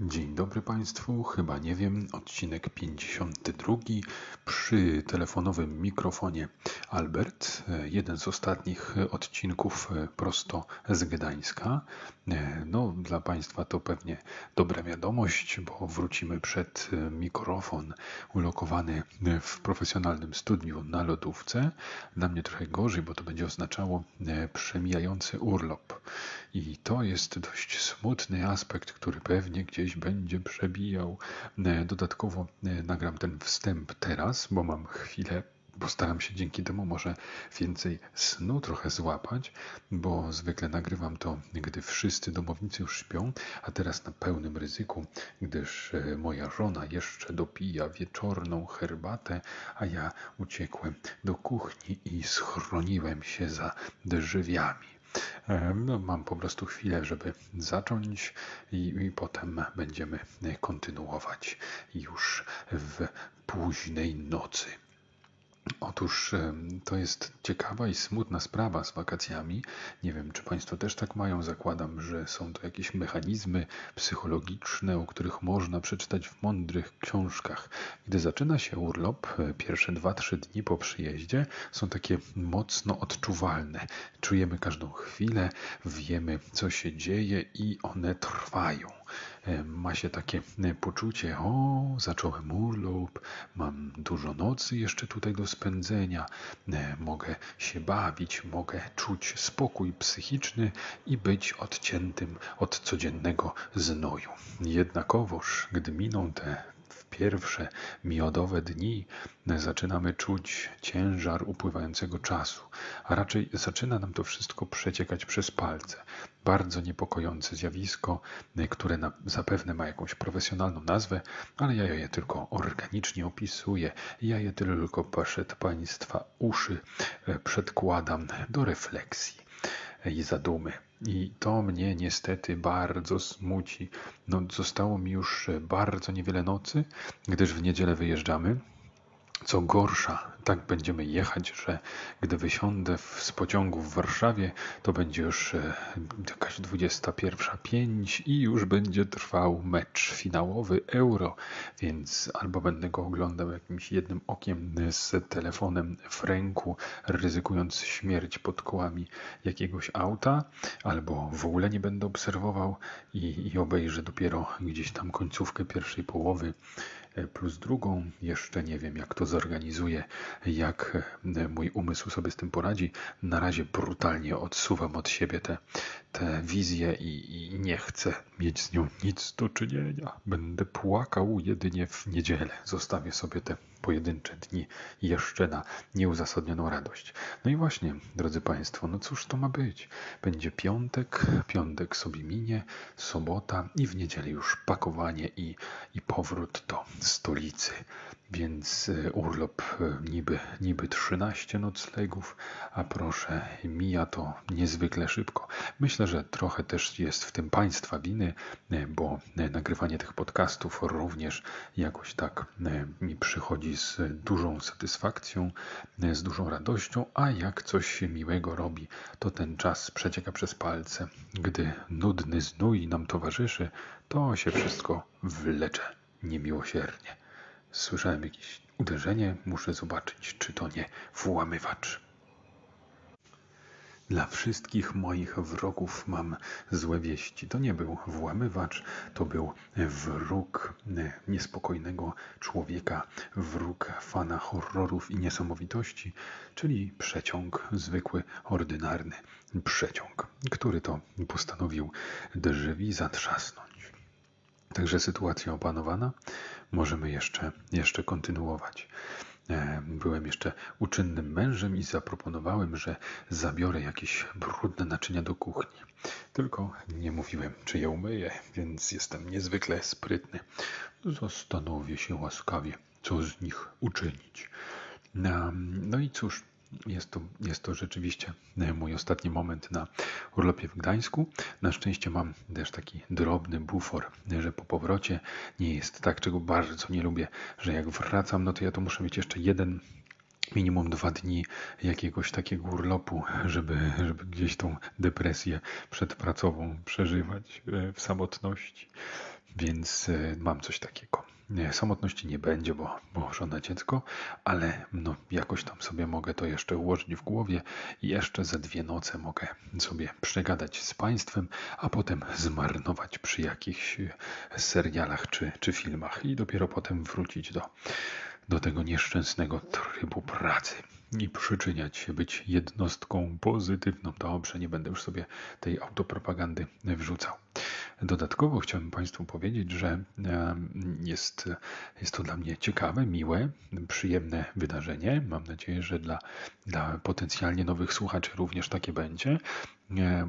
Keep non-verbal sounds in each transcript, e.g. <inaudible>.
Dzień dobry Państwu, chyba nie wiem, odcinek 52 przy telefonowym mikrofonie Albert, jeden z ostatnich odcinków prosto z Gdańska. No, dla Państwa to pewnie dobra wiadomość, bo wrócimy przed mikrofon ulokowany w profesjonalnym studiu na lodówce. Dla mnie trochę gorzej, bo to będzie oznaczało przemijający urlop. I to jest dość smutny aspekt, który pewnie gdzieś będzie przebijał. Dodatkowo nagram ten wstęp teraz, bo mam chwilę Postaram się dzięki temu może więcej snu trochę złapać, bo zwykle nagrywam to, gdy wszyscy domownicy już śpią, a teraz na pełnym ryzyku, gdyż moja żona jeszcze dopija wieczorną herbatę, a ja uciekłem do kuchni i schroniłem się za drzwiami. No, mam po prostu chwilę, żeby zacząć i, i potem będziemy kontynuować już w późnej nocy. Otóż to jest ciekawa i smutna sprawa z wakacjami. Nie wiem, czy Państwo też tak mają. Zakładam, że są to jakieś mechanizmy psychologiczne, o których można przeczytać w mądrych książkach. Gdy zaczyna się urlop, e, pierwsze 2-3 dni po przyjeździe są takie mocno odczuwalne. Czujemy każdą chwilę, wiemy, co się dzieje i one trwają. E, ma się takie e, poczucie, o, zacząłem urlop, mam dużo nocy jeszcze tutaj do spędzenia, e, mogę się bawić, mogę czuć spokój psychiczny i być odciętym od codziennego znoju. Jednakowoż, gdy miną te pierwsze miodowe dni zaczynamy czuć ciężar upływającego czasu, a raczej zaczyna nam to wszystko przeciekać przez palce. Bardzo niepokojące zjawisko, które zapewne ma jakąś profesjonalną nazwę, ale ja je tylko organicznie opisuję. Ja je tylko przed Państwa uszy e, przedkładam do refleksji i zadumy. I to mnie niestety bardzo smuci. No, zostało mi już bardzo niewiele nocy, gdyż w niedzielę wyjeżdżamy. Co gorsza, tak będziemy jechać, że gdy wysiądę z pociągu w Warszawie, to będzie już e, jakaś 21.05 i już będzie trwał mecz finałowy Euro, więc albo będę go oglądał jakimś jednym okiem z telefonem w ręku, ryzykując śmierć pod kołami jakiegoś auta, albo w ogóle nie będę obserwował i, i obejrzę dopiero gdzieś tam końcówkę pierwszej połowy E, plus drugą. Jeszcze nie wiem, jak to zorganizuję, jak e, mój umysł sobie z tym poradzi. Na razie brutalnie odsuwam od siebie te, te wizje i, i nie chcę mieć z nią nic do czynienia. Będę płakał jedynie w niedzielę. Zostawię sobie te pojedyncze dni jeszcze na nieuzasadnioną radość. No i właśnie, drodzy Państwo, no cóż to ma być? Będzie piątek, piątek sobie minie, sobota i w niedzielę już pakowanie i, i powrót do stolicy. Więc e, urlop e, niby, niby 13 noclegów, a proszę, mija to niezwykle szybko. Myślę, że trochę też jest w tym Państwa winy, bo nagrywanie tych podcastów również jakoś tak mi przychodzi z dużą satysfakcją, z dużą radością, a jak coś miłego robi, to ten czas przecieka przez palce. Gdy nudny znój nam towarzyszy, to się wszystko wlecze niemiłosiernie. Słyszałem jakieś uderzenie. Muszę zobaczyć, czy to nie włamywacz. Dla wszystkich moich wrogów mam złe wieści. To nie był włamywacz, to był wróg niespokojnego człowieka, wróg fana horrorów i niesamowitości, czyli przeciąg zwykły, ordynarny przeciąg, który to postanowił drzwi zatrzasnąć. Także sytuacja opanowana możemy jeszcze, jeszcze kontynuować. E, byłem jeszcze uczynnym mężem i zaproponowałem, że zabiorę jakieś brudne naczynia do kuchni. Tylko nie mówiłem, czy je umyję, więc jestem niezwykle sprytny. Zastanowię się łaskawie, co z nich uczynić. No i cóż, jest to, jest to rzeczywiście e, mój ostatni moment na urlopie w Gdańsku. Na szczęście mam też taki drobny bufor, że po powrocie nie jest tak, czego bardzo nie lubię, że jak wracam, no to ja to muszę mieć jeszcze jeden minimum dwa dni jakiegoś takiego urlopu, żeby, żeby gdzieś tą depresję przedpracową przeżywać e, w samotności. więc mam coś takiego. Samotności nie będzie, bo, bo żona dziecko, ale no, jakoś tam sobie mogę to jeszcze ułożyć w głowie i jeszcze ze dwie noce mogę sobie przegadać z Państwem, a potem zmarnować przy jakichś serialach czy, czy filmach i dopiero potem wrócić do, do tego nieszczęsnego trybu pracy i przyczyniać się, być jednostką pozytywną. Dobrze, nie będę już sobie tej autopropagandy wrzucał. Dodatkowo chciałbym Państwu powiedzieć, że jest, jest to dla mnie ciekawe, miłe, przyjemne wydarzenie. Mam nadzieję, że dla, dla potencjalnie nowych słuchaczy również takie będzie.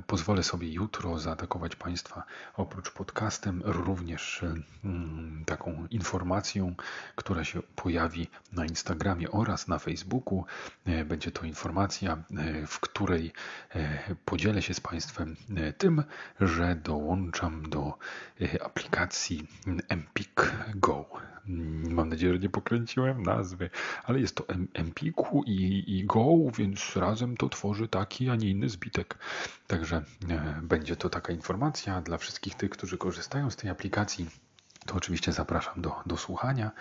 Pozwolę sobie jutro zaatakować Państwa oprócz podcastem również mm, taką informacją, która się pojawi na Instagramie oraz na Facebooku. E, będzie to informacja, e, w której e, podzielę się z Państwem tym, że dołączam do aplikacji Empik Go. Mam nadzieję, że nie pokręciłem nazwy, ale jest to Empiku i, i Go, więc razem to tworzy taki, a nie inny zbitek. Także e, będzie to taka informacja dla wszystkich tych, którzy korzystają z tej aplikacji. To oczywiście zapraszam do, do słuchania.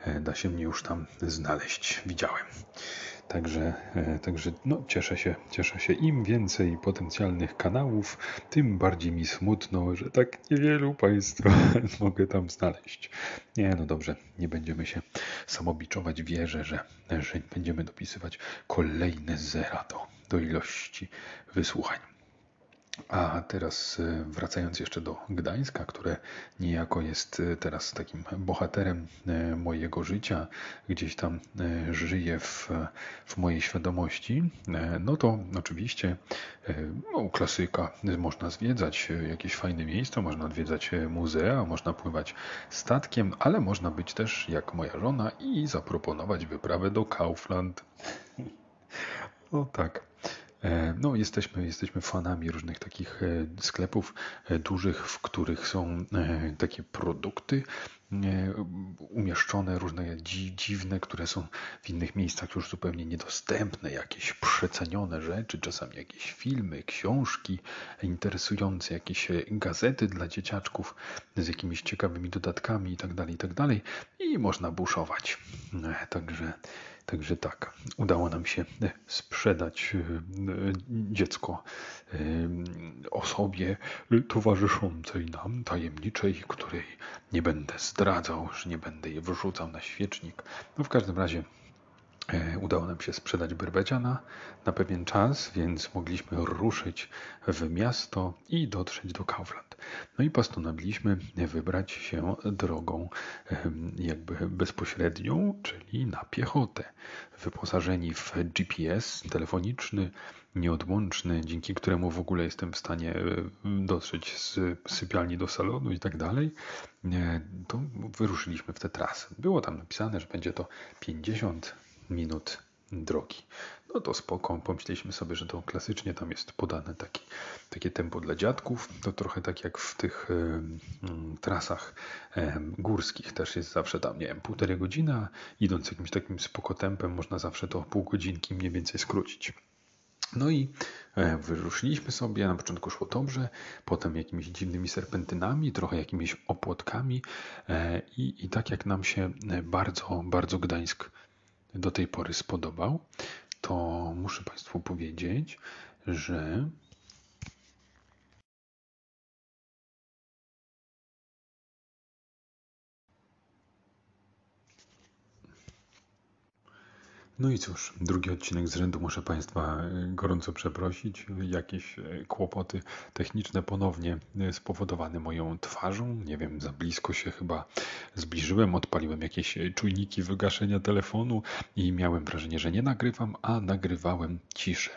E, da się mnie już tam znaleźć. Widziałem. Także, e, także no, cieszę, się, cieszę się. Im więcej potencjalnych kanałów, tym bardziej mi smutno, że tak niewielu Państwa <laughs> mogę tam znaleźć. Nie, no dobrze, nie będziemy się samobiczować. Wierzę, że, że będziemy dopisywać kolejne zera do, do ilości wysłuchań. A teraz e, wracając jeszcze do Gdańska, które niejako jest e, teraz takim bohaterem e, mojego życia, gdzieś tam żyje w, w mojej świadomości, no to oczywiście no, klasyka, można zwiedzać jakieś fajne miejsca, można odwiedzać muzea, można pływać statkiem, ale można być też jak moja żona i zaproponować wyprawę do Kaufland. <laughs> O tak. E, no, jesteśmy, jesteśmy fanami różnych takich e, sklepów e, dużych, w których są takie produkty umieszczone, różne dziwne, które są w innych miejscach już zupełnie niedostępne, jakieś przecenione rzeczy, czasami jakieś filmy, książki interesujące, jakieś gazety dla dzieciaczków z jakimiś ciekawymi dodatkami itd., tak itd. Tak I można buszować. Także Także tak, udało nam się e, sprzedać e, dziecko e, osobie towarzyszącej nam, tajemniczej, której nie będę zdradzał, że nie będę je wyrzucał na świecznik. No w każdym razie udało nam się sprzedać Berbedziana na pewien czas, więc mogliśmy ruszyć w miasto i dotrzeć do Kaufland. No i postanowiliśmy wybrać się drogą jakby bezpośrednią, czyli na piechotę. Wyposażeni w GPS telefoniczny, nieodłączny, dzięki któremu w ogóle jestem w stanie dotrzeć z sypialni do salonu i tak dalej, to wyruszyliśmy w tę trasę. Było tam napisane, że będzie to 50 minut drogi. No to spoko, pomyśleliśmy sobie, że to klasycznie tam jest podane taki, takie tempo dla dziadków. To trochę tak jak w tych y, trasach y, górskich też jest zawsze tam, nie wiem, półtorej godzina. Idąc jakimś takim spoko tempem można zawsze to pół godzinki mniej więcej skrócić. No i e, wyruszyliśmy sobie, na początku szło dobrze, potem jakimiś dziwnymi serpentynami, trochę jakimiś opłotkami e, i, i tak jak nam się bardzo, bardzo Gdańsk do tej pory spodobał, to muszę Państwu powiedzieć, że No i cóż, drugi odcinek z rzędu muszę Państwa e, gorąco przeprosić. Jakieś e, kłopoty techniczne ponownie e, spowodowane moją twarzą. Nie wiem, za blisko się chyba zbliżyłem, odpaliłem jakieś czujniki wygaszenia telefonu i miałem wrażenie, że nie nagrywam, a nagrywałem ciszę.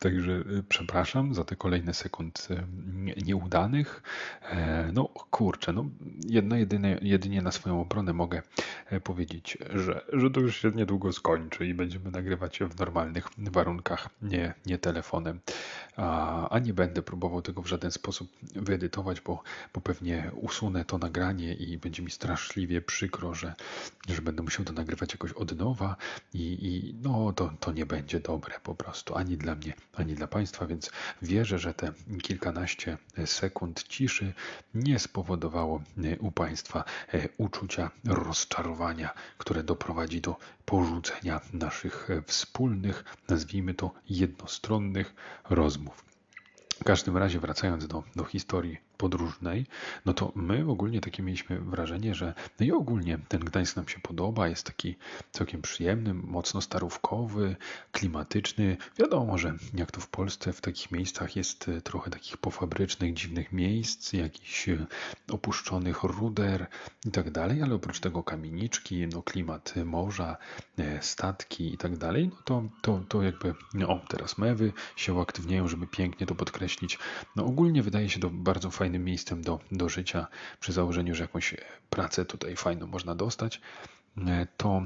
Także przepraszam za te kolejne sekund nieudanych. No kurczę, no jedynie, jedynie na swoją obronę mogę powiedzieć, że, że to już się niedługo skończy i będziemy nagrywać w normalnych warunkach, nie, nie telefonem. A, a nie będę próbował tego w żaden sposób wyedytować, bo, bo pewnie usunę to nagranie i będzie mi straszliwie przykro, że, że będę musiał to nagrywać jakoś od nowa i, i no to, to nie będzie dobre po prostu ani dla mnie, ani dla Państwa, więc wierzę, że te kilkanaście sekund ciszy nie spowodowało u Państwa e, uczucia rozczarowania, które doprowadzi do porzucenia naszych wspólnych, nazwijmy to jednostronnych rozmów. W każdym razie, wracając do, do historii podróżnej, no to my ogólnie takie mieliśmy wrażenie, że no i ogólnie ten Gdańsk nam się podoba, jest taki całkiem przyjemny, mocno starówkowy, klimatyczny. Wiadomo, że jak to w Polsce, w takich miejscach jest e, trochę takich pofabrycznych, dziwnych miejsc, jakichś e, opuszczonych ruder i tak dalej, ale oprócz tego kamieniczki, no klimat morza, e, statki i tak dalej, no to, to, to jakby, no teraz mewy się uaktywniają, żeby pięknie to podkreślić. No ogólnie wydaje się to bardzo fajne fajnym miejscem do, do życia, przy założeniu, że jakąś pracę tutaj fajną można dostać, e, to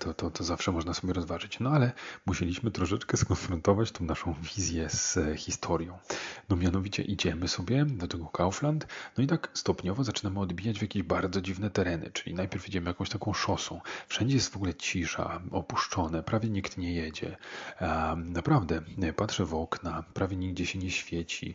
to, to, to zawsze można sobie rozważyć. No ale musieliśmy troszeczkę skonfrontować tą naszą wizję z e, historią. No mianowicie idziemy sobie do tego Kaufland, no i tak stopniowo zaczynamy odbijać w jakieś bardzo dziwne tereny, czyli najpierw idziemy jakąś taką szosą. Wszędzie jest w ogóle cisza, opuszczone, prawie nikt nie jedzie. Naprawdę, e, patrzę w okna, prawie nigdzie się nie świeci.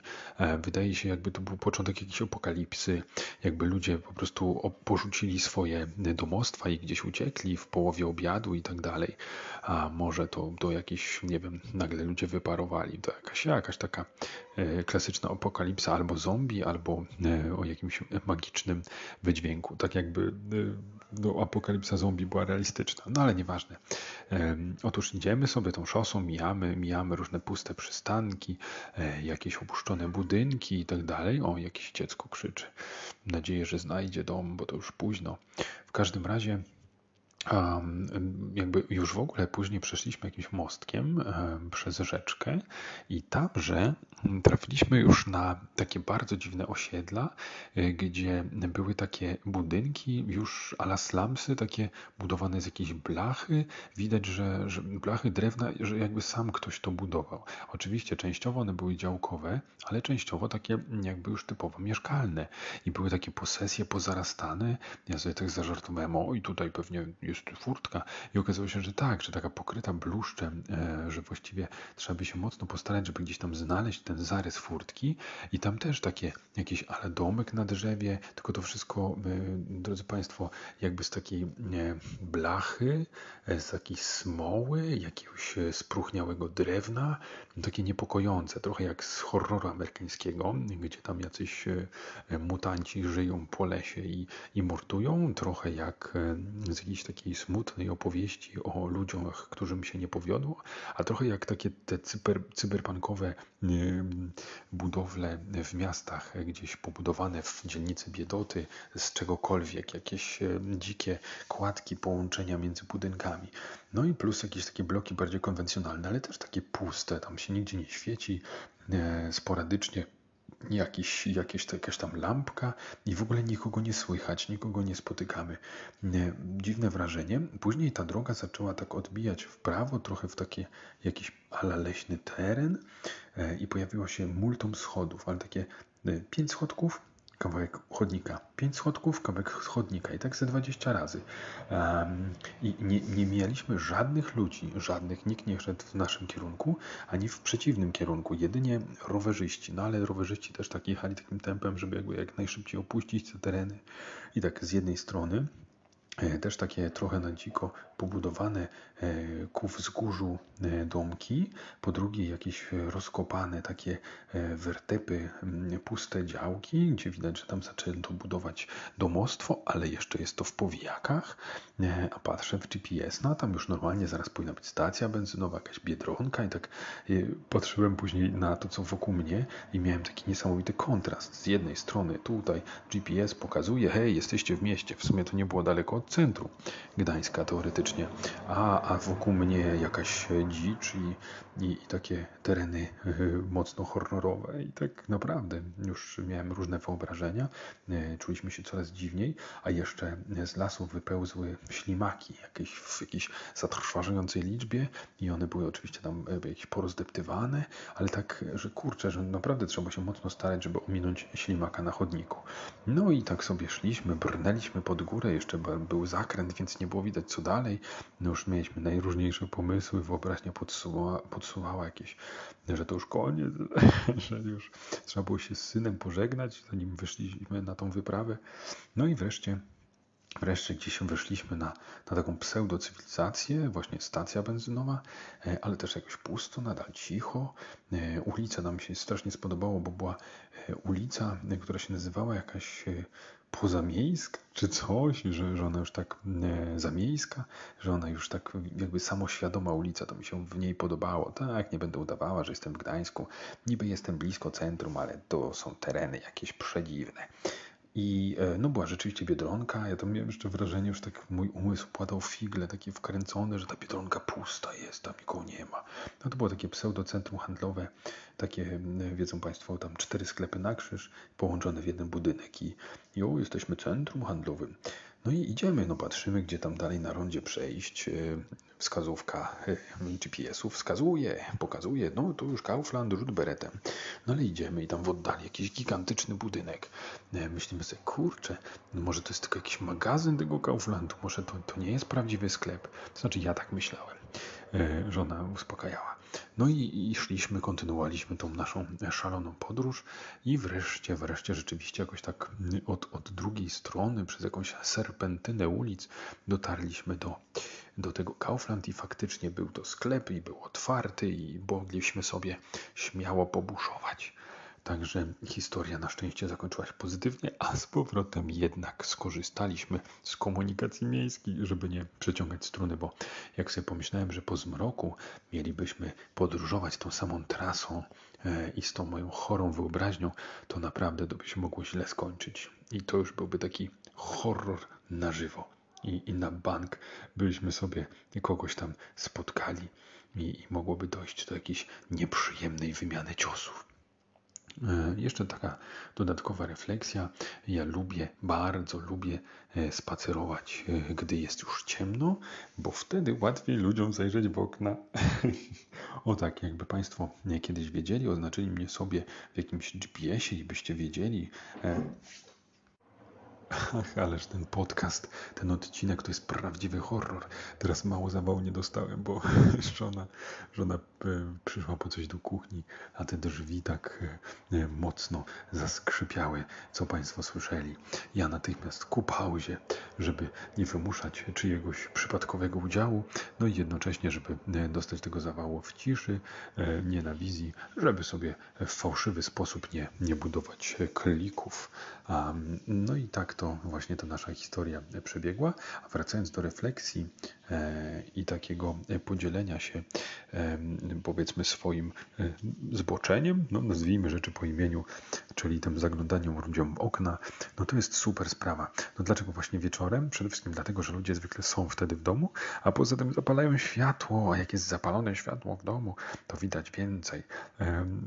Wydaje się, jakby to był początek jakiejś apokalipsy, jakby ludzie po prostu porzucili swoje domostwa i gdzieś uciekli w połowie połowie obiadu i tak dalej, a może to do jakiejś, nie wiem, nagle ludzie wyparowali. To jakaś, jakaś taka e, klasyczna apokalipsa albo zombie, albo e, o jakimś magicznym wydźwięku. Tak jakby e, no, apokalipsa zombie była realistyczna, no ale nieważne. Otóż idziemy sobie tą szosą, mijamy, mijamy różne puste przystanki, jakieś opuszczone budynki i tak dalej. O, jakieś dziecko krzyczy. Nadzieję, że znajdzie dom, bo to już późno. W każdym razie jakby już w ogóle później przeszliśmy jakimś mostkiem przez rzeczkę i tamże trafiliśmy już na takie bardzo dziwne osiedla, e, gdzie były takie budynki już ala slumsy, takie budowane z jakiejś blachy. Widać, że, że blachy drewna, że jakby sam ktoś to budował. Oczywiście częściowo one były działkowe, ale częściowo takie jakby już typowo mieszkalne. I były takie posesje pozarastane. Ja sobie tak zażartowałem, o i tutaj pewnie jest furtka i okazało się, że tak, że taka pokryta bluszczem, e, że właściwie trzeba by się mocno postarać, żeby gdzieś tam znaleźć ten zarys furtki i tam też takie jakieś ale domek na drzewie, tylko to wszystko, e, drodzy Państwo, jakby z takiej blachy, e, z takiej smoły, jakiegoś spruchniałego drewna, takie niepokojące, trochę jak z horroru amerykańskiego, gdzie tam jacyś mutanci żyją po lesie i, i mordują, trochę jak z jakiejś takiej smutnej opowieści o ludziach, którym się nie powiodło, a trochę jak takie te cyber, cyberpunkowe budowle w miastach, gdzieś pobudowane w dzielnicy biedoty z czegokolwiek, jakieś dzikie kładki, połączenia między budynkami. No i plus jakieś takie bloki bardziej konwencjonalne, ale też takie puste, tam się nigdzie nie świeci, e, sporadycznie jakiś, jakieś, jakaś tam lampka i w ogóle nikogo nie słychać, nikogo nie spotykamy. Dziwne wrażenie. Później ta droga zaczęła tak odbijać w prawo, trochę w taki jakiś ala leśny teren e, i pojawiło się multum schodów, ale takie e, pięć schodków, kawałek chodnika. Pięć schodków, kawałek chodnika i tak ze 20 razy. Um, I nie, nie mijaliśmy żadnych ludzi, żadnych, nikt nie szedł w naszym kierunku, ani w przeciwnym kierunku, jedynie rowerzyści. No ale rowerzyści też tak jechali takim tempem, żeby jakby jak najszybciej opuścić te tereny. I tak z jednej strony e, też takie trochę na dziko pobudowane e, ku wzgórzu e, domki, po drugie jakieś rozkopane takie e, wertepy, puste działki, gdzie widać, że tam zaczęto budować domostwo, ale jeszcze jest to w powijakach, a patrzę w GPS, no tam już normalnie zaraz powinna być stacja benzynowa, jakaś biedronka i tak patrzyłem później na to, co wokół mnie i miałem taki niesamowity kontrast. Z jednej strony tutaj GPS pokazuje, hej, jesteście w mieście, w sumie to nie było daleko od centrum Gdańska teoretycznie, a, a wokół mnie jakaś dzicz i i, i takie tereny mocno horrorowe. I tak naprawdę już miałem różne wyobrażenia, czuliśmy się coraz dziwniej, a jeszcze z lasów wypełzły ślimaki jakieś, w jakiejś zatrważającej liczbie i one były oczywiście tam jakieś porozdeptywane, ale tak, że kurczę, że naprawdę trzeba się mocno starać, żeby ominąć ślimaka na chodniku. No i tak sobie szliśmy, brnęliśmy pod górę, jeszcze był zakręt, więc nie było widać co dalej. No już mieliśmy najróżniejsze pomysły, wyobraźnia podsuwała, podsuwała jakieś, że to już koniec, <laughs> że już trzeba było się z synem pożegnać, zanim wyszliśmy na tą wyprawę. No i wreszcie Wreszcie gdzieś wyszliśmy na, na taką pseudocywilizację, właśnie stacja benzynowa, e, ale też jakoś pusto, nadal cicho. E, ulica nam się strasznie spodobało, bo była e, ulica, która się nazywała jakaś pozamiejska czy coś, że, że ona już tak zamiejska, że ona już tak jakby samoświadoma ulica, to mi się w niej podobało. Tak, nie będę udawała, że jestem w Gdańsku, niby jestem blisko centrum, ale to są tereny jakieś przedziwne. I e, no była rzeczywiście Biedronka, ja tam miałem jeszcze wrażenie, już tak mój umysł płatał figle, takie wkręcone, że ta Biedronka pusta jest, tam nikogo nie ma. No to było takie pseudocentrum handlowe, takie, wiedzą Państwo, tam cztery sklepy na krzyż, połączone w jeden budynek i jo, jesteśmy centrum handlowym. No i idziemy, no patrzymy, gdzie tam dalej na rondzie przejść. E, wskazówka e, GPS-u wskazuje, pokazuje, no to już Kaufland, rzut beretem. No ale idziemy i tam w oddali jakiś gigantyczny budynek. E, myślimy sobie, kurczę, no może to jest tylko jakiś magazyn tego Kauflandu, może to, to nie jest prawdziwy sklep. To znaczy ja tak myślałem. Żona uspokajała. No i, i szliśmy, kontynuowaliśmy tą naszą szaloną podróż i wreszcie, wreszcie rzeczywiście jakoś tak od, od drugiej strony przez jakąś serpentynę ulic dotarliśmy do, do tego Kaufland i faktycznie był to sklep i był otwarty i mogliśmy sobie śmiało pobuszować. Także historia na szczęście zakończyła się pozytywnie, a z powrotem jednak skorzystaliśmy z komunikacji miejskiej, żeby nie przeciągać struny, bo jak sobie pomyślałem, że po zmroku mielibyśmy podróżować tą samą trasą e, i z tą moją chorą wyobraźnią, to naprawdę to by się mogło źle skończyć. I to już byłby taki horror na żywo. I, i na bank byśmy sobie kogoś tam spotkali i, i mogłoby dojść do jakiejś nieprzyjemnej wymiany ciosów. E, jeszcze taka dodatkowa refleksja. Ja lubię, bardzo lubię e, spacerować, e, gdy jest już ciemno, bo wtedy łatwiej ludziom zajrzeć w okna. <laughs> o tak, jakby Państwo kiedyś wiedzieli, oznaczyli mnie sobie w jakimś GPS-ie i byście wiedzieli, <laughs> Ach, ależ ten podcast, ten odcinek to jest prawdziwy horror. Teraz mało zawału nie dostałem, bo <laughs> żona, żona przyszła po coś do kuchni, a te drzwi tak e, e, mocno zaskrzypiały, co Państwo słyszeli. Ja natychmiast ku pauzie, żeby nie wymuszać czyjegoś przypadkowego udziału, no i jednocześnie, żeby dostać tego zawału w ciszy, nie na wizji, żeby sobie w fałszywy sposób nie, nie budować klików. No i tak to właśnie ta nasza historia przebiegła. A wracając do refleksji e, i takiego podzielenia się, e, powiedzmy, swoim e, zboczeniem, no nazwijmy rzeczy po imieniu, czyli tym zaglądaniem ludziom w okna, no to jest super sprawa. No dlaczego właśnie wieczorem? Przede wszystkim dlatego, że ludzie zwykle są wtedy w domu, a poza tym zapalają światło, a jak jest zapalone światło w domu, to widać więcej.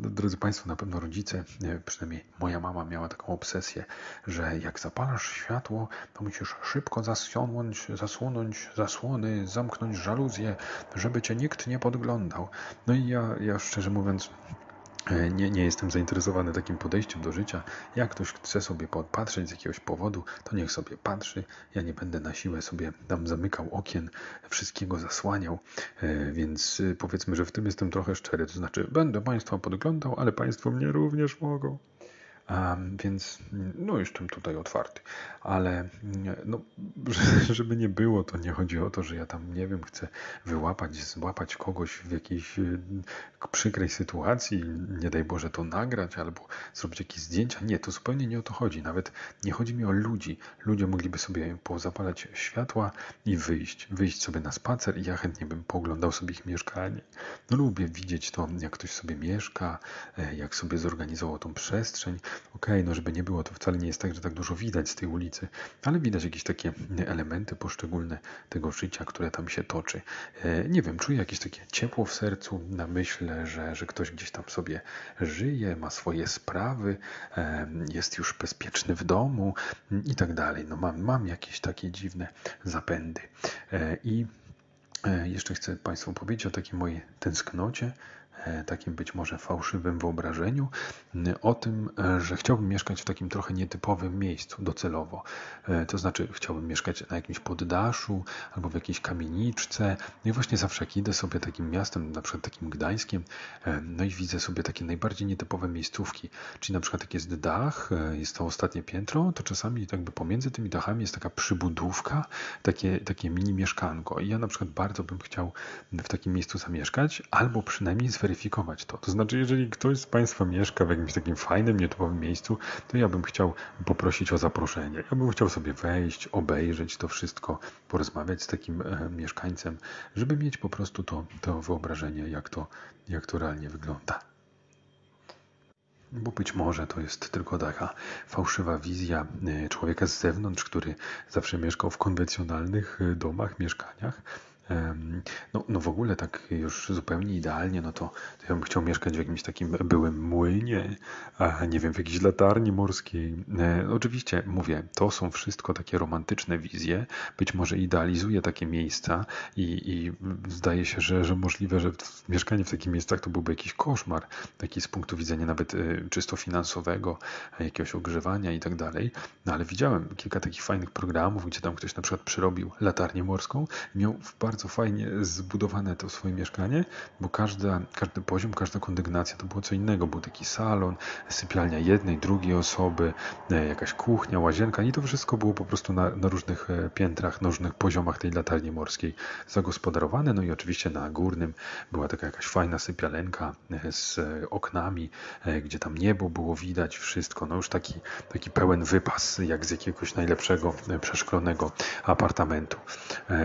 No, drodzy Państwo, na pewno rodzice, przynajmniej moja mama miała taką obsesję, że jak zapalasz światło, to musisz szybko zasunąć, zasunąć zasłony, zamknąć żaluzję, żeby cię nikt nie podglądał. No i ja, ja szczerze mówiąc, e, nie, nie jestem zainteresowany takim podejściem do życia. Jak ktoś chce sobie podpatrzeć z jakiegoś powodu, to niech sobie patrzy. Ja nie będę na siłę sobie tam zamykał okien, wszystkiego zasłaniał, e, więc e, powiedzmy, że w tym jestem trochę szczery. To znaczy, będę Państwa podglądał, ale Państwo mnie również mogą. Więc no jestem tutaj otwarty, ale no, <laughs> żeby nie było, to nie chodzi o to, że ja tam, nie wiem, chcę wyłapać, złapać kogoś w jakiejś y, przykrej sytuacji, nie daj Boże to nagrać albo zrobić jakieś zdjęcia. Nie, to zupełnie nie o to chodzi. Nawet nie chodzi mi o ludzi. Ludzie mogliby sobie pozapalać światła i wyjść, wyjść sobie na spacer i ja chętnie bym poglądał sobie ich mieszkanie. No lubię widzieć to, jak ktoś sobie mieszka, e, jak sobie zorganizował tą przestrzeń, Okej, okay, no żeby nie było, to wcale nie jest tak, że tak dużo widać z tej ulicy, ale widać jakieś takie elementy poszczególne tego życia, które tam się toczy. E, nie wiem, czuję jakieś takie ciepło w sercu na myśl, że, że ktoś gdzieś tam sobie żyje, ma swoje sprawy, e, jest już bezpieczny w domu i tak dalej. No mam, mam jakieś takie dziwne zapędy. E, I jeszcze chcę Państwu powiedzieć o takiej mojej tęsknocie takim być może fałszywym wyobrażeniu o tym, e, że chciałbym mieszkać w takim trochę nietypowym miejscu docelowo. E, to znaczy, chciałbym mieszkać na jakimś poddaszu albo w jakiejś kamieniczce. No i właśnie zawsze jak idę sobie takim miastem, na przykład takim Gdańskiem, no i widzę sobie takie najbardziej nietypowe miejscówki. Czyli na przykład jak jest dach, jest to ostatnie piętro, to czasami jakby pomiędzy tymi dachami jest taka przybudówka, takie, takie mini mieszkanko. I ja na przykład bardzo bym chciał w takim miejscu zamieszkać, albo przynajmniej zweryfikować zweryfikować to. To znaczy, jeżeli ktoś z Państwa mieszka w jakimś takim fajnym, nietypowym miejscu, to ja bym chciał poprosić o zaproszenie. Ja bym chciał sobie wejść, obejrzeć to wszystko, porozmawiać z takim e, mieszkańcem, żeby mieć po prostu to, to wyobrażenie, jak to, jak to realnie wygląda. Bo być może to jest tylko taka fałszywa wizja e, człowieka z zewnątrz, który zawsze mieszkał w konwencjonalnych e, domach, mieszkaniach, no, no w ogóle tak już zupełnie idealnie, no to, to ja bym chciał mieszkać w jakimś takim byłym młynie, a nie wiem, w jakiejś latarni morskiej. E, oczywiście, mówię, to są wszystko takie romantyczne wizje. Być może idealizuję takie miejsca i, i zdaje się, że, że możliwe, że mieszkanie w takich miejscach to byłby jakiś koszmar, taki z punktu widzenia nawet y, czysto finansowego, jakiegoś ogrzewania i tak dalej. No ale widziałem kilka takich fajnych programów, gdzie tam ktoś na przykład przyrobił latarnię morską i miał w bardzo bardzo fajnie zbudowane to swoje mieszkanie, bo każda, każdy poziom, każda kondygnacja to było co innego. Był taki salon, sypialnia jednej, drugiej osoby, e, jakaś kuchnia, łazienka i to wszystko było po prostu na, na różnych e, piętrach, na różnych poziomach tej latarni morskiej zagospodarowane. No i oczywiście na górnym była taka jakaś fajna sypialenka e, z oknami, gdzie tam niebo było widać, wszystko. No już taki, taki pełen wypas, jak z jakiegoś najlepszego przeszklonego apartamentu.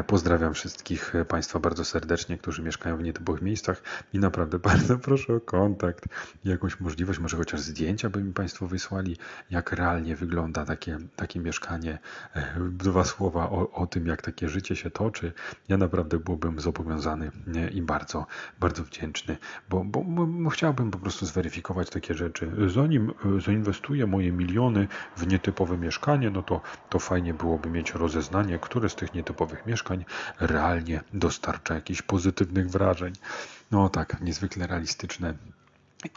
Pozdrawiam wszystkich wszystkich Państwa bardzo serdecznie, którzy mieszkają w nietypowych miejscach i naprawdę <laughs> bardzo proszę o kontakt, jakąś możliwość, może chociaż zdjęcia by mi Państwo wysłali, jak realnie wygląda takie, takie mieszkanie. E, dwa słowa o, o tym, jak takie życie się toczy. Ja naprawdę byłbym zobowiązany i bardzo, bardzo wdzięczny, bo, bo, bo chciałbym po prostu zweryfikować takie rzeczy. Zanim e, zainwestuję moje miliony w nietypowe mieszkanie, no to, to fajnie byłoby mieć rozeznanie, które z tych nietypowych mieszkań realnie dostarcza jakichś pozytywnych wrażeń. No tak, niezwykle realistyczne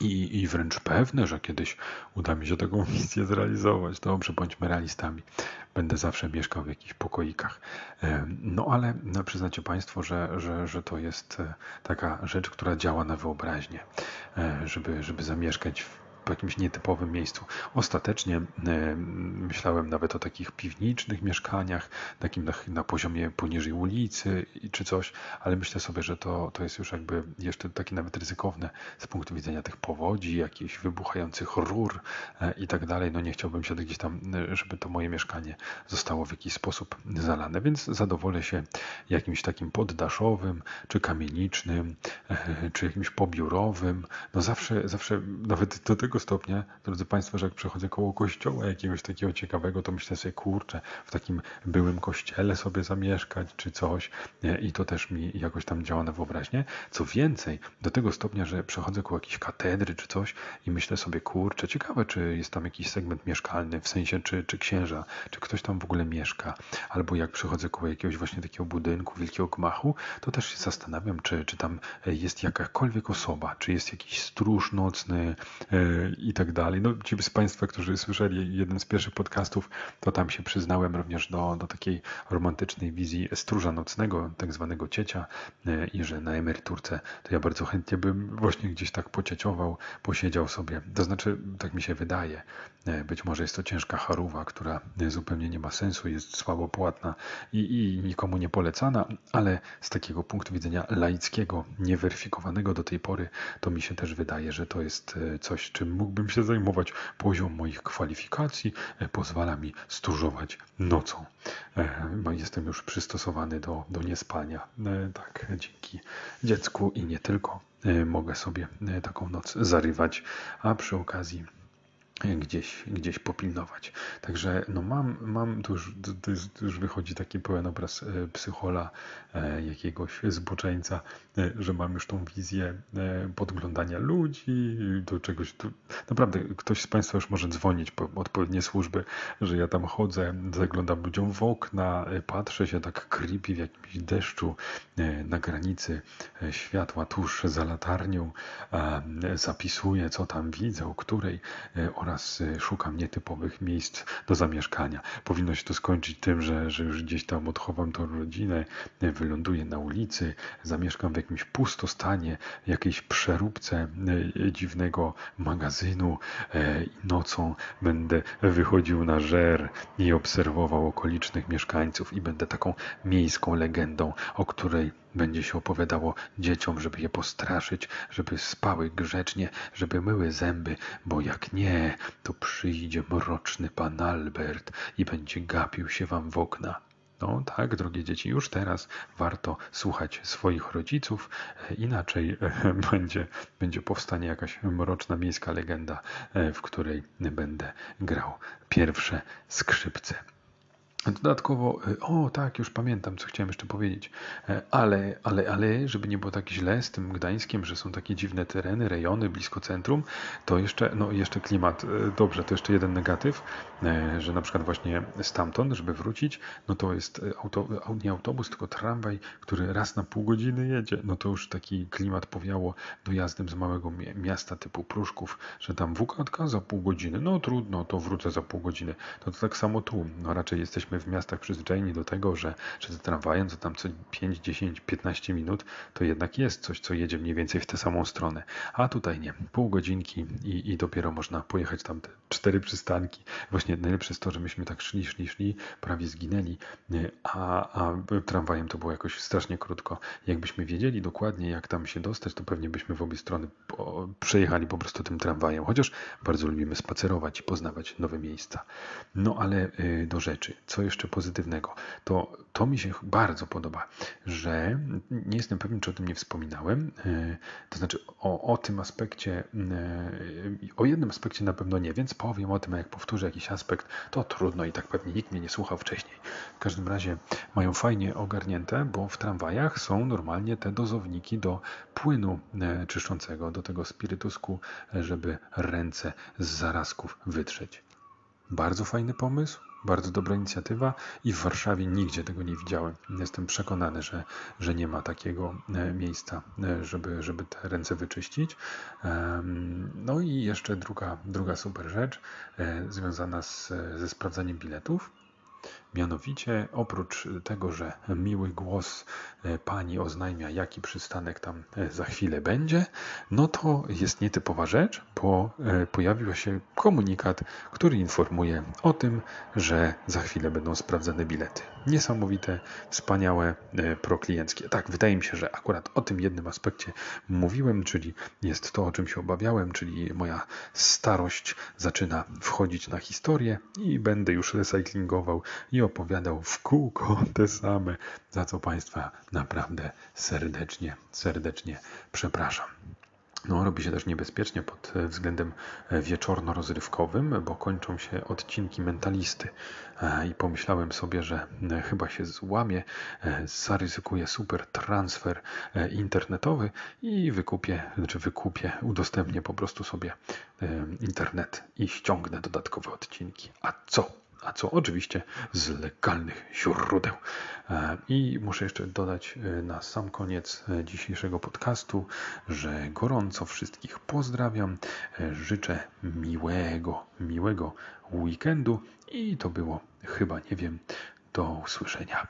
i, i wręcz pewne, że kiedyś uda mi się taką <laughs> misję zrealizować. Dobrze, bądźmy realistami. Będę zawsze mieszkał w jakichś pokoikach. No ale no, przyznacie Państwo, że, że, że to jest e, taka rzecz, która działa na wyobraźnię, e, żeby, żeby zamieszkać w w jakimś nietypowym miejscu. Ostatecznie e, myślałem nawet o takich piwniczych mieszkaniach, takim na, na poziomie poniżej ulicy czy coś, ale myślę sobie, że to, to jest już jakby jeszcze takie nawet ryzykowne z punktu widzenia tych powodzi, jakichś wybuchających rur e, i tak dalej. No nie chciałbym się gdzieś tam, e, żeby to moje mieszkanie zostało w jakiś sposób zalane, więc zadowolę się jakimś takim poddaszowym, czy kamienicznym, czy jakimś pobiurowym. No zawsze, zawsze nawet do tego tego stopnia, drodzy Państwo, że jak przechodzę koło kościoła jakiegoś takiego ciekawego, to myślę sobie, kurczę, w takim byłym kościele sobie zamieszkać czy coś i to też mi jakoś tam działa na wyobraźnię. Co więcej, do tego stopnia, że przechodzę koło jakiejś katedry czy coś i myślę sobie, kurczę, ciekawe, czy jest tam jakiś segment mieszkalny, w sensie czy, czy księża, czy ktoś tam w ogóle mieszka, albo jak przechodzę koło jakiegoś właśnie takiego budynku, wielkiego gmachu, to też się zastanawiam, czy, czy tam jest jakakolwiek osoba, czy jest jakiś stróż nocny, e, i tak dalej. No, ci z Państwa, którzy słyszeli jeden z pierwszych podcastów, to tam się przyznałem również do, do takiej romantycznej wizji stróża nocnego, tak zwanego ciecia e, i że na emeryturce to ja bardzo chętnie bym właśnie gdzieś tak pocieciował, posiedział sobie. To znaczy, tak mi się wydaje, e, być może jest to ciężka charuwa, która zupełnie nie ma sensu, jest słabo płatna i, i nikomu nie polecana, ale z takiego punktu widzenia laickiego, nieweryfikowanego do tej pory, to mi się też wydaje, że to jest e, coś, czym mógłbym się zajmować. Poziom moich kwalifikacji e, pozwala mi stróżować nocą. E, no, jestem już przystosowany do, do niespania. E, tak, dzięki dziecku i nie tylko mogę sobie taką noc zarywać, a przy okazji gdzieś, gdzieś popilnować. Także no mam, mam już, to już wychodzi taki pełen obraz e, psychola, e, jakiegoś zboczeńca, e, że mam już tą wizję podglądania ludzi, do czegoś tu. Naprawdę ktoś z Państwa już może dzwonić po odpowiednie służby, że ja tam chodzę, zaglądam ludziom w okna, patrzę się tak creepy w jakimś deszczu na granicy światła tuż za latarnią, zapisuję co tam widzę, o której oraz y, szukam nietypowych miejsc do zamieszkania. Powinno się to skończyć tym, że, że już gdzieś tam odchowam tą rodzinę, y, wyląduję na ulicy, zamieszkam w jakimś pustostanie, jakiejś przeróbce y, dziwnego magazynu i nocą będę wychodził na żer i obserwował okolicznych mieszkańców i będę taką miejską legendą, o której będzie się opowiadało dzieciom, żeby je postraszyć, żeby spały grzecznie, żeby myły zęby, bo jak nie, to przyjdzie mroczny pan Albert i będzie gapił się wam w okna. No tak, drogie dzieci, już teraz warto słuchać swoich rodziców, e, inaczej e, <laughs> będzie, będzie powstanie jakaś mroczna miejska legenda, e, w której będę grał pierwsze skrzypce. Dodatkowo, y, o tak, już pamiętam, co chciałem jeszcze powiedzieć, e, ale, ale, ale, żeby nie było tak źle z tym Gdańskiem, że są takie dziwne tereny, rejony blisko centrum, to jeszcze, no jeszcze klimat, e, dobrze, to jeszcze jeden negatyw, e, że na przykład właśnie stamtąd, żeby wrócić, no to jest auto, nie autobus, tylko tramwaj, który raz na pół godziny jedzie, no to już taki klimat powiało dojazdem z małego miasta typu Pruszków, że tam wukatka za pół godziny, no trudno, to wrócę za pół godziny, to, to tak samo tu, no raczej jesteśmy jesteśmy w miastach przyzwyczajeni do tego, że, że tramwajem co tam co 5, 10, 15 minut to jednak jest coś, co jedzie mniej więcej w tę samą stronę. A tutaj nie. Pół godzinki i, i dopiero można pojechać tam te cztery przystanki. Właśnie najlepsze jest to, że myśmy tak szli, szli, szli, prawie zginęli, a, a tramwajem to było jakoś strasznie krótko. Jakbyśmy wiedzieli dokładnie, jak tam się dostać, to pewnie byśmy w obie strony po, przejechali po prostu tym tramwajem. Chociaż bardzo lubimy spacerować i poznawać nowe miejsca. No ale y, do rzeczy. Co jeszcze pozytywnego. To, to mi się bardzo podoba, że nie jestem pewien, czy o tym nie wspominałem. E, to znaczy o, o tym aspekcie, e, o jednym aspekcie na pewno nie, więc powiem o tym, a jak powtórzę jakiś aspekt, to trudno i tak pewnie nikt mnie nie słuchał wcześniej. W każdym razie mają fajnie ogarnięte, bo w tramwajach są normalnie te dozowniki do płynu e, czyszczącego, do tego spirytusku, żeby ręce z zarazków wytrzeć. Bardzo fajny pomysł, bardzo dobra inicjatywa i w Warszawie nigdzie tego nie widziałem. Jestem przekonany, że, że nie ma takiego e, miejsca, e, żeby, żeby te ręce wyczyścić. No i jeszcze druga, druga super rzecz e, związana z, ze sprawdzaniem biletów. Mianowicie, oprócz tego, że miły głos e, pani oznajmia, jaki przystanek tam e, za chwilę będzie, no to jest nietypowa rzecz, bo e, pojawił się komunikat, który informuje o tym, że za chwilę będą sprawdzane bilety. Niesamowite, wspaniałe, proklienckie. Tak, wydaje mi się, że akurat o tym jednym aspekcie mówiłem, czyli jest to, o czym się obawiałem, czyli moja starość zaczyna wchodzić na historię i będę już recyklingował i opowiadał w kółko te same, za co Państwa naprawdę serdecznie, serdecznie przepraszam. No, robi się też niebezpiecznie pod względem wieczorno-rozrywkowym, bo kończą się odcinki mentalisty. E, I pomyślałem sobie, że e, chyba się złamię, e, zaryzykuję super transfer internetowy i wykupię, znaczy wykupię, udostępnię po prostu sobie internet i ściągnę dodatkowe odcinki. A co a co oczywiście z legalnych źródeł. E, I muszę jeszcze dodać e, na sam koniec e, dzisiejszego podcastu, że gorąco wszystkich pozdrawiam. Życzę miłego, miłego weekendu i to było chyba, nie wiem, do usłyszenia.